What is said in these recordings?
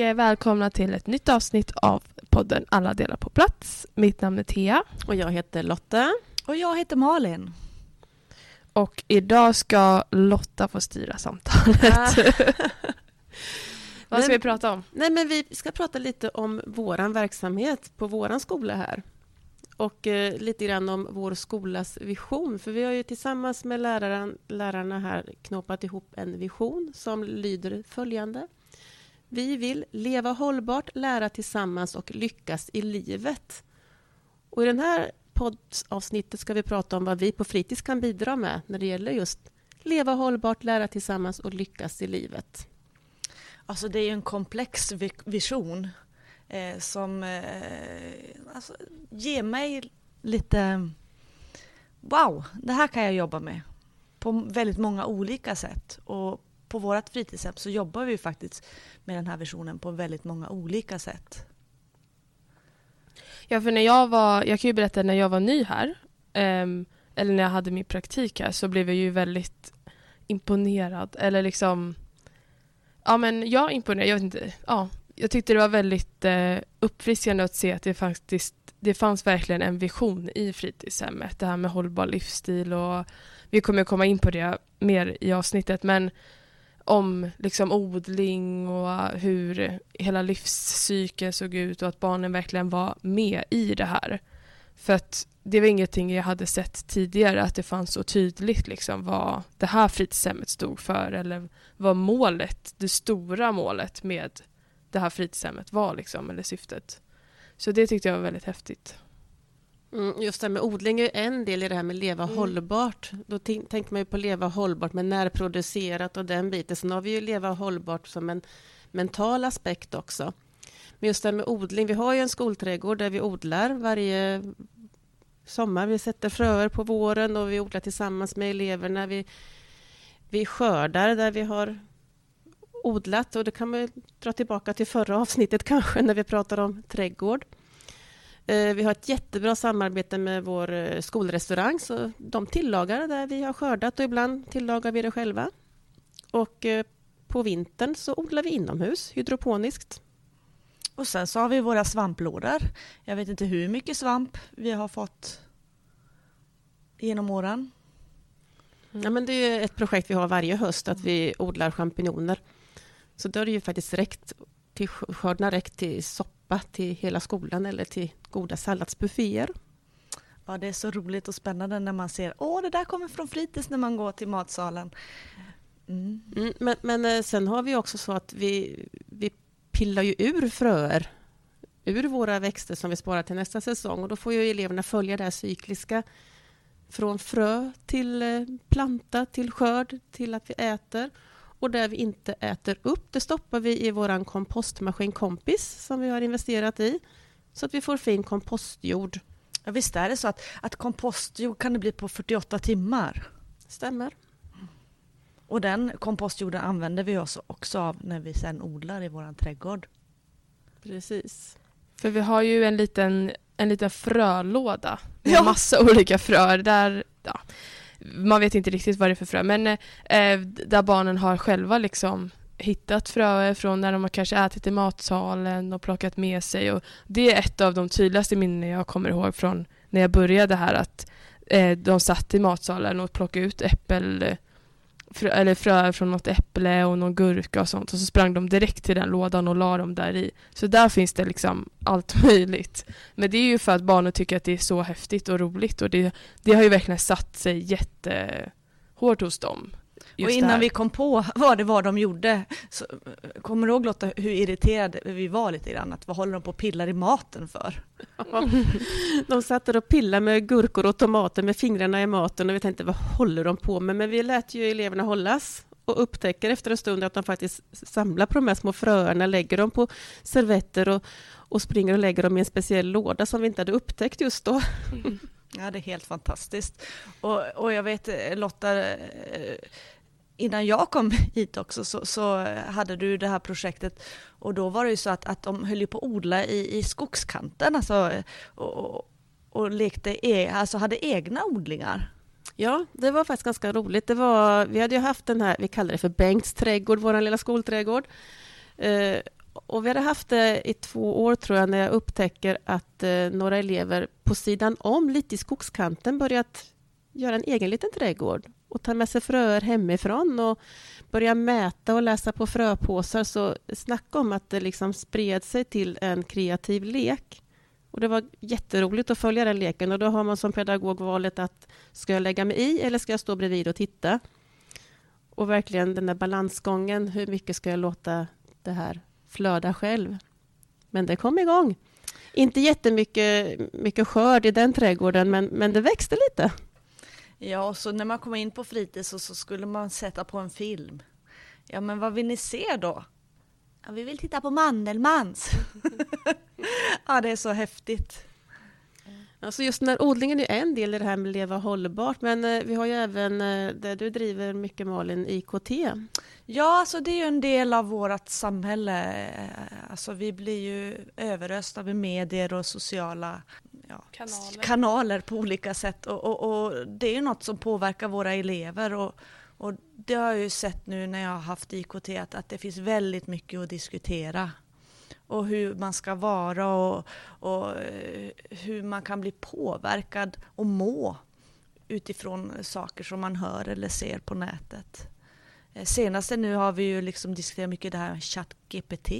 välkomna till ett nytt avsnitt av podden Alla delar på plats. Mitt namn är Thea. Och jag heter Lotta. Och jag heter Malin. Och idag ska Lotta få styra samtalet. Vad ska vi prata om? Nej, men vi ska prata lite om vår verksamhet på vår skola här. Och eh, lite grann om vår skolas vision. För vi har ju tillsammans med läraren, lärarna här knåpat ihop en vision som lyder följande. Vi vill leva hållbart, lära tillsammans och lyckas i livet. Och I det här poddavsnittet ska vi prata om vad vi på fritids kan bidra med när det gäller just leva hållbart, lära tillsammans och lyckas i livet. Alltså det är en komplex vision eh, som eh, alltså, ger mig lite wow, det här kan jag jobba med på väldigt många olika sätt. Och på vårt fritidshem så jobbar vi faktiskt med den här visionen på väldigt många olika sätt. Ja, för när jag var, jag kan ju berätta när jag var ny här, um, eller när jag hade min praktik här, så blev jag ju väldigt imponerad. Eller liksom, ja men jag imponerad, jag vet inte, ja. Jag tyckte det var väldigt uh, uppfriskande att se att det faktiskt, det fanns verkligen en vision i fritidshemmet. Det här med hållbar livsstil och vi kommer komma in på det mer i avsnittet, men om liksom odling och hur hela livscykeln såg ut och att barnen verkligen var med i det här. För att det var ingenting jag hade sett tidigare, att det fanns så tydligt liksom vad det här fritidshemmet stod för eller vad målet, det stora målet med det här fritidshemmet var liksom, eller syftet. Så det tyckte jag var väldigt häftigt. Mm, just det här med odling är en del i det här med leva mm. hållbart. Då tänker man ju på leva hållbart med närproducerat och den biten. Sen har vi ju leva hållbart som en mental aspekt också. Men just det här med odling, vi har ju en skolträdgård där vi odlar varje sommar. Vi sätter fröer på våren och vi odlar tillsammans med eleverna. Vi, vi skördar där vi har odlat och det kan man dra tillbaka till förra avsnittet kanske när vi pratade om trädgård. Eh, vi har ett jättebra samarbete med vår eh, skolrestaurang. Så de tillagar där vi har skördat och ibland tillagar vi det själva. Och eh, på vintern så odlar vi inomhus, hydroponiskt. Och sen så har vi våra svamplådor. Jag vet inte hur mycket svamp vi har fått genom åren. Ja, men det är ett projekt vi har varje höst, att vi odlar champinjoner. Så då har det ju faktiskt räckt till skördarna räckt till soppa till hela skolan eller till goda salladsbufféer. Ja, det är så roligt och spännande när man ser åh, det där kommer från fritids när man går till matsalen. Mm. Mm, men, men eh, sen har vi också så att vi, vi pillar ju ur fröer ur våra växter som vi sparar till nästa säsong och då får ju eleverna följa det här cykliska från frö till eh, planta, till skörd, till att vi äter. Och där vi inte äter upp, det stoppar vi i vår kompostmaskin Kompis som vi har investerat i. Så att vi får fin kompostjord. Ja, visst är det så att, att kompostjord kan det bli på 48 timmar? Stämmer. Och den kompostjorden använder vi oss också av när vi sen odlar i vår trädgård. Precis. För vi har ju en liten, en liten frölåda med ja. massa olika fröer. Där, ja, man vet inte riktigt vad det är för frö, men eh, eh där barnen har själva liksom hittat fröer från när de har kanske ätit i matsalen och plockat med sig. Och det är ett av de tydligaste minnen jag kommer ihåg från när jag började här att eh, de satt i matsalen och plockade ut äppel frö, eller fröer från något äpple och någon gurka och sånt och så sprang de direkt till den lådan och la dem där i. Så där finns det liksom allt möjligt. Men det är ju för att barnen tycker att det är så häftigt och roligt och det, det har ju verkligen satt sig jättehårt hos dem. Och innan vi kom på vad det var de gjorde, så, kommer du ihåg Lotta hur irriterade vi var lite grann? Att vad håller de på och pillar i maten för? de satt där och pillade med gurkor och tomater med fingrarna i maten och vi tänkte vad håller de på med? Men vi lät ju eleverna hållas och upptäcker efter en stund att de faktiskt samlar på de här små fröerna, lägger dem på servetter och, och springer och lägger dem i en speciell låda som vi inte hade upptäckt just då. Ja, det är helt fantastiskt. Och, och jag vet Lotta, eh, innan jag kom hit också så, så, hade du det här projektet och då var det ju så att, att de höll på att odla i, i skogskanten alltså, och, och lekte, e, alltså hade egna odlingar. Ja, det var faktiskt ganska roligt. Det var, vi hade ju haft den här, vi kallar det för Bengts trädgård, vår lilla skolträdgård. Eh, och vi hade haft det i två år tror jag när jag upptäcker att eh, några elever på sidan om, lite i skogskanten, börjat göra en egen liten trädgård och ta med sig fröer hemifrån och börja mäta och läsa på fröpåsar. Så snacka om att det liksom spred sig till en kreativ lek. Och det var jätteroligt att följa den leken och då har man som pedagog valet att ska jag lägga mig i eller ska jag stå bredvid och titta? Och verkligen den där balansgången, hur mycket ska jag låta det här flöda själv? Men det kom igång. Inte jättemycket mycket skörd i den trädgården, men, men det växte lite. Ja, och så när man kom in på fritids så, så skulle man sätta på en film. Ja, men vad vill ni se då? Ja, vi vill titta på Mandelmans. ja, det är så häftigt. Alltså just när odlingen är en del i det här med leva hållbart, men eh, vi har ju även eh, där du driver mycket Malin, IKT. Ja, alltså det är ju en del av vårt samhälle. Alltså vi blir ju överösta med medier och sociala ja, Kanaler. kanaler på olika sätt. Och, och, och det är ju något som påverkar våra elever. Och, och det har jag ju sett nu när jag har haft IKT att, att det finns väldigt mycket att diskutera. Och hur man ska vara och, och eh, hur man kan bli påverkad och må utifrån saker som man hör eller ser på nätet. Eh, Senaste nu har vi ju liksom diskuterat mycket det här med ChatGPT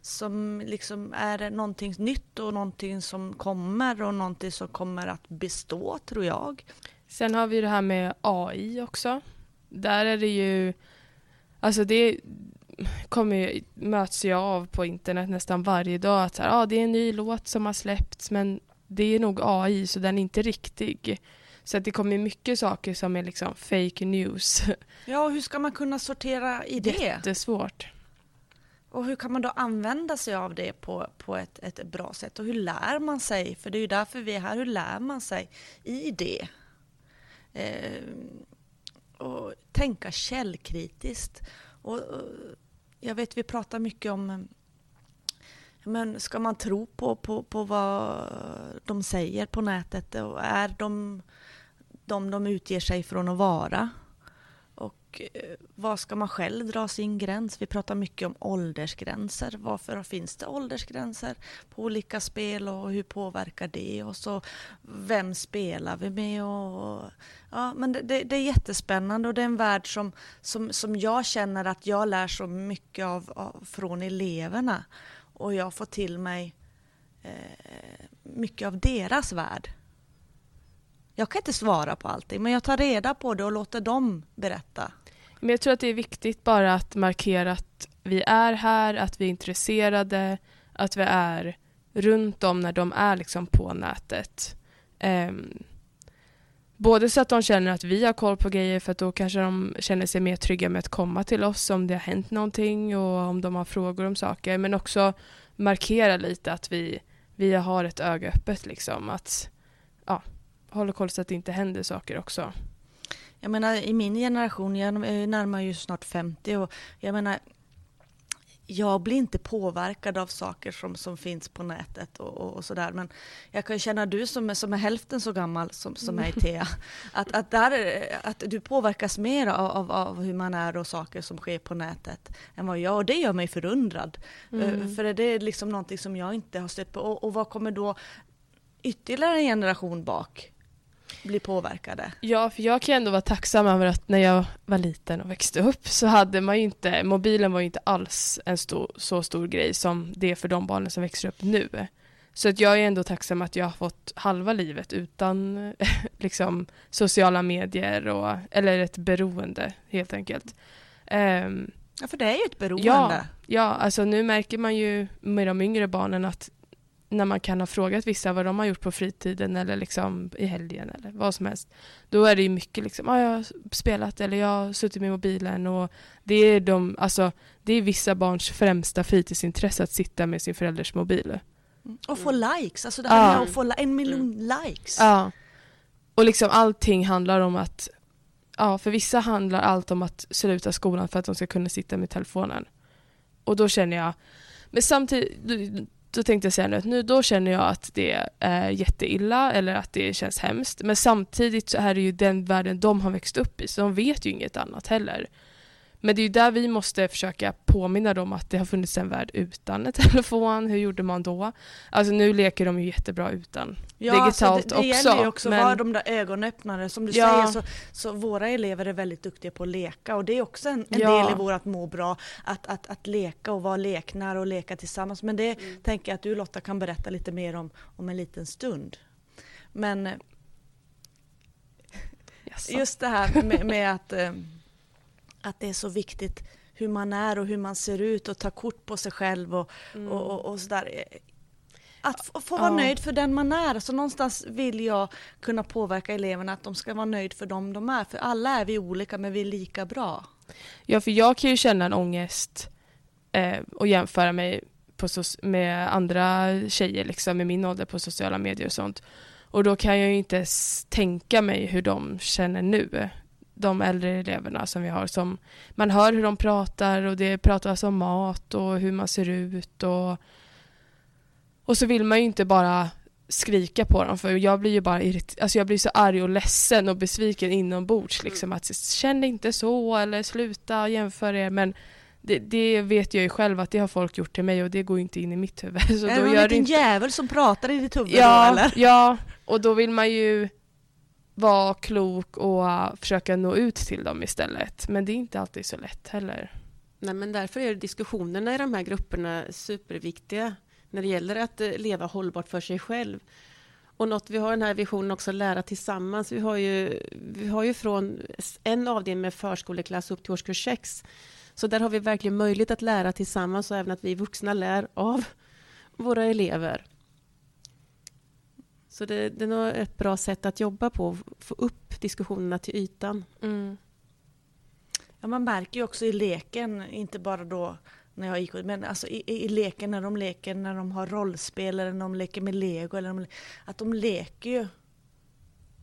som liksom är någonting nytt och någonting som kommer och någonting som kommer att bestå tror jag. Sen har vi det här med AI också. Där är det ju, alltså det kommer ju, möts jag av på internet nästan varje dag att så här, ah, det är en ny låt som har släppts men det är nog AI så den är inte riktig. Så att det kommer mycket saker som är liksom fake news. Ja, och hur ska man kunna sortera i det? Jättesvårt. Och hur kan man då använda sig av det på, på ett, ett bra sätt? Och hur lär man sig? För det är ju därför vi är här. Hur lär man sig i det? Eh, och tänka källkritiskt. Och, och, jag vet vi pratar mycket om men ska man tro på, på, på vad de säger på nätet? Och är de de de utger sig från att vara? Och eh, var ska man själv dra sin gräns? Vi pratar mycket om åldersgränser. Varför finns det åldersgränser på olika spel och hur påverkar det oss? Vem spelar vi med? Och, ja, men det, det, det är jättespännande och det är en värld som, som, som jag känner att jag lär så mycket av, av från eleverna. Och jag får till mig eh, mycket av deras värld. Jag kan inte svara på allting, men jag tar reda på det och låter dem berätta. Men jag tror att det är viktigt bara att markera att vi är här, att vi är intresserade, att vi är runt dem när de är liksom på nätet. Um, både så att de känner att vi har koll på grejer för att då kanske de känner sig mer trygga med att komma till oss om det har hänt någonting och om de har frågor om saker. Men också markera lite att vi, vi har ett öga öppet liksom. Att ja, hålla koll så att det inte händer saker också. Jag menar i min generation, jag närmar ju snart 50 och jag menar jag blir inte påverkad av saker som, som finns på nätet och, och, och sådär. Men jag kan känna du som är, som är hälften så gammal som, som är Tea, att, att, där, att du påverkas mer av, av, av, hur man är och saker som sker på nätet än vad jag, och det gör mig förundrad. Mm. För det är liksom någonting som jag inte har stött på. Och, och vad kommer då ytterligare en generation bak bli påverkade. Ja, för jag kan ändå vara tacksam över att när jag var liten och växte upp så hade man ju inte, mobilen var ju inte alls en stor, så stor grej som det är för de barnen som växer upp nu. Så att jag är ändå tacksam att jag har fått halva livet utan liksom sociala medier och, eller ett beroende helt enkelt. Um, ja, för det är ju ett beroende. Ja, ja, alltså nu märker man ju med de yngre barnen att när man kan ha frågat vissa vad de har gjort på fritiden eller liksom i helgen eller vad som helst. Då är det ju mycket liksom, ah, jag har spelat eller jag har suttit med mobilen och det är, de, alltså, det är vissa barns främsta fritidsintresse att sitta med sin förälders mobil. Och få likes, alltså det här med att få en miljon likes. Ja. Och liksom allting handlar om att, ja för vissa handlar allt om att sluta skolan för att de ska kunna sitta med telefonen. Och då känner jag, men samtidigt då tänkte jag säga nu att nu då känner jag att det är jätteilla eller att det känns hemskt. Men samtidigt så är det ju den världen de har växt upp i så de vet ju inget annat heller. Men det är ju där vi måste försöka påminna dem att det har funnits en värld utan en telefon. Hur gjorde man då? Alltså nu leker de ju jättebra utan Ja, digitalt alltså det, det också. gäller ju också att men- vara de där ögonöppnare. Som du Ja. säger så, så våra elever är väldigt duktiga på att leka och det är också en, en Ja. del i vårt må bra. Att, att, att leka och vara leknära och leka tillsammans. Men det tänker jag att du Lotta kan berätta lite mer om om en liten stund. Men Jaså. just det här med, med att, eh, att det är så viktigt hur man är och hur man ser ut och ta kort på sig själv och, Mm. och, och, och sådär. Att få, få vara Ja. nöjd för den man är. Så någonstans vill jag kunna påverka eleverna att de ska vara nöjd för dem de är. För alla är vi olika men vi är lika bra. Ja, för jag kan ju känna en ångest eh, och jämföra mig med andra tjejer liksom, i min ålder på sociala medier och sånt. Och då kan jag ju inte tänka mig hur de känner nu. De äldre eleverna som vi har. Som, man hör hur de pratar och det pratas om mat och hur man ser ut. Och, och så vill man ju inte bara skrika på dem för jag blir ju bara irrit- alltså jag blir så arg och ledsen och besviken inombords liksom att känn inte så eller sluta jämföra er men det, det vet jag ju själv att det har folk gjort till mig och det går ju inte in i mitt huvud. Så är då det någon liten inte... jävel som pratar i ditt huvud då ja, eller? ja, och då vill man ju vara klok och försöka nå ut till dem istället. Men det är inte alltid så lätt heller. Nej, men därför är diskussionerna i de här grupperna superviktiga när det gäller att eh, leva hållbart för sig själv. Och något vi har den här visionen också, lära tillsammans. Vi har ju, vi har ju från en avdelning med förskoleklass upp till årskurs 6. Så där har vi verkligen möjlighet att lära tillsammans och även att vi vuxna lär av våra elever. Så det, det är nog ett bra sätt att jobba på, få upp diskussionerna till ytan. Mm. Ja, man märker ju också i leken, inte bara då när jag gick, men alltså i, i, i leken när de leker, när de har rollspel eller när de leker med lego, eller de, att de leker ju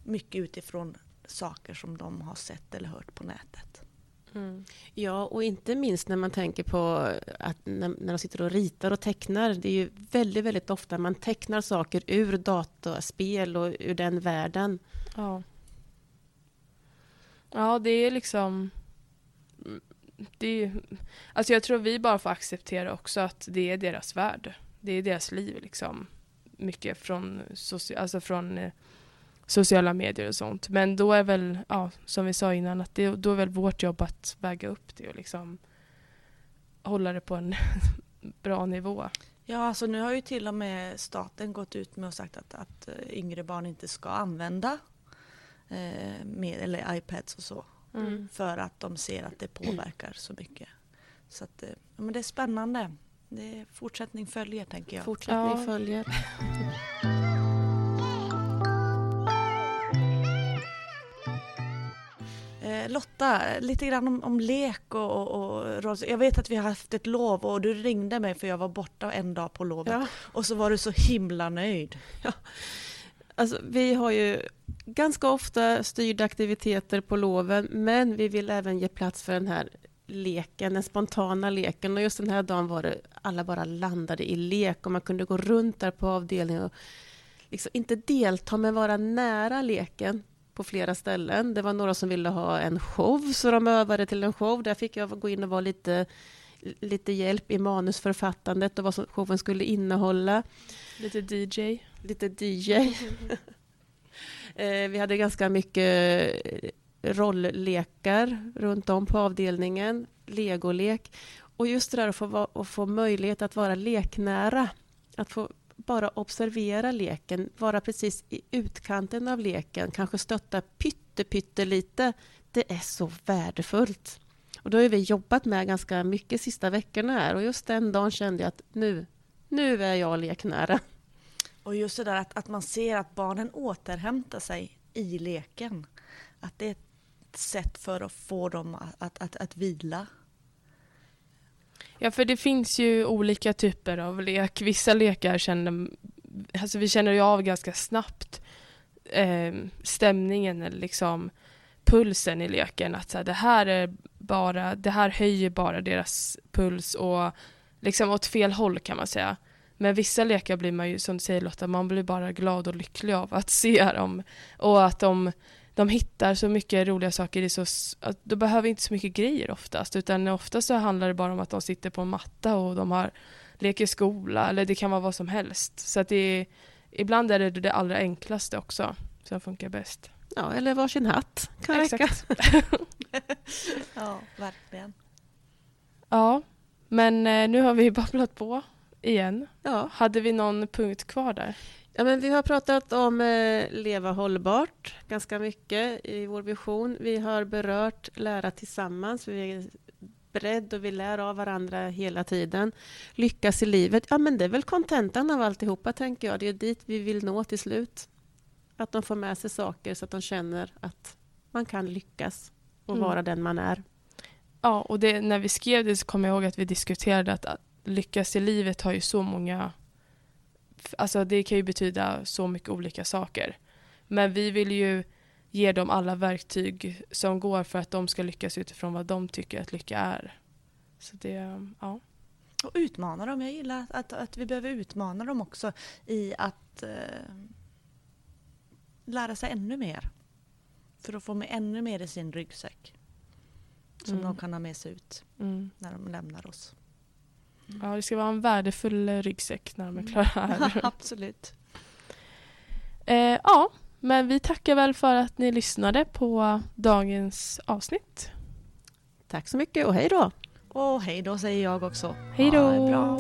mycket utifrån saker som de har sett eller hört på nätet. Mm. Ja, och inte minst när man tänker på att när, när de sitter och ritar och tecknar. Det är ju väldigt, väldigt ofta man tecknar saker ur dataspel och ur den världen. Ja. Ja, det är liksom... Det är, alltså jag tror vi bara får acceptera också att det är deras värld. Det är deras liv liksom. Mycket från, soci, alltså från eh, sociala medier och sånt. Men då är väl, ja, som vi sa innan, att det, då är väl vårt jobb att väga upp det och liksom hålla det på en bra nivå. Ja, alltså nu har ju till och med staten gått ut med och sagt att, att eh, yngre barn inte ska använda eh, med, eller iPads och så. Mm. För att de ser att det påverkar så mycket. Så att, eh, ja, men det är spännande. Det är fortsättning följer tänker jag. Fortsättning Ja. följer. Lotta, lite grann om, om lek och, och, och roll- Jag vet att vi har haft ett lov och du ringde mig för jag var borta en dag på lovet. Ja. Och så var du så himla nöjd. Alltså, vi har ju ganska ofta styrda aktiviteter på loven, men vi vill även ge plats för den här leken, den spontana leken. Och just den här dagen var det, alla bara landade i lek och man kunde gå runt där på avdelningen och liksom inte delta, men vara nära leken på flera ställen. Det var några som ville ha en show, så de övade till en show. Där fick jag gå in och vara lite, lite hjälp i manusförfattandet och vad som showen skulle innehålla Lite DJ. lite DJ. Eh, Vi hade ganska mycket eh, rolllekar runt om på avdelningen, legolek. Och just det där att få, att få möjlighet att vara leknära, att få bara observera leken, vara precis i utkanten av leken, kanske stötta pytte, pytte lite. Det är så värdefullt. Och då har vi jobbat med ganska mycket sista veckorna här och just den dagen kände jag att nu, nu är jag leknära. Och just det där att, att man ser att barnen återhämtar sig i leken. Att det är ett sätt för att få dem att, att, att, att vila. Ja, för det finns ju olika typer av lek. Vissa lekar känner, alltså vi känner ju av ganska snabbt eh, stämningen eller liksom pulsen i leken. Att så här, det här är bara, det här höjer bara deras puls och liksom åt fel håll kan man säga. Men vissa lekar blir man ju, som du säger Lotta, man blir bara glad och lycklig av att se dem. Och att de, de hittar så mycket roliga saker. I så, att de behöver inte så mycket grejer oftast. Utan oftast så handlar det bara om att de sitter på en matta och de har leker skola. Eller det kan vara vad som helst. Så att det är, ibland är det det allra enklaste också som funkar bäst. Ja, eller varsin hatt kan räcka. Exakt. Ja, verkligen. Ja, men eh, nu har vi babblat på igen. Ja. Hade vi någon punkt kvar där? Ja, men vi har pratat om eh, leva hållbart ganska mycket i vår vision. Vi har berört lära tillsammans. Vi är bredd och vi lär av varandra hela tiden. Lyckas i livet. Ja, men det är väl kontentan av alltihopa, tänker jag. Det är dit vi vill nå till slut. Att de får med sig saker så att de känner att man kan lyckas och Mm. vara den man är. Ja, och det, när vi skrev det så kommer jag ihåg att vi diskuterade att, att lyckas i livet har ju så många... Alltså det kan ju betyda så mycket olika saker. Men vi vill ju ge dem alla verktyg som går för att de ska lyckas utifrån vad de tycker att lycka är. Så det, ja. Och utmana dem. Jag gillar att, att, att vi behöver utmana dem också i att eh, lära sig ännu mer. För att få med ännu mer i sin ryggsäck. Som Mm. de kan ha med sig ut Mm. när de lämnar oss. Ja, det ska vara en värdefull eh, ryggsäck när de är klara här. Absolut. eh, ja, men vi tackar väl för att ni lyssnade på dagens avsnitt. Tack så mycket och hej då! Och hej då säger jag också. Hej Ha det då! bra.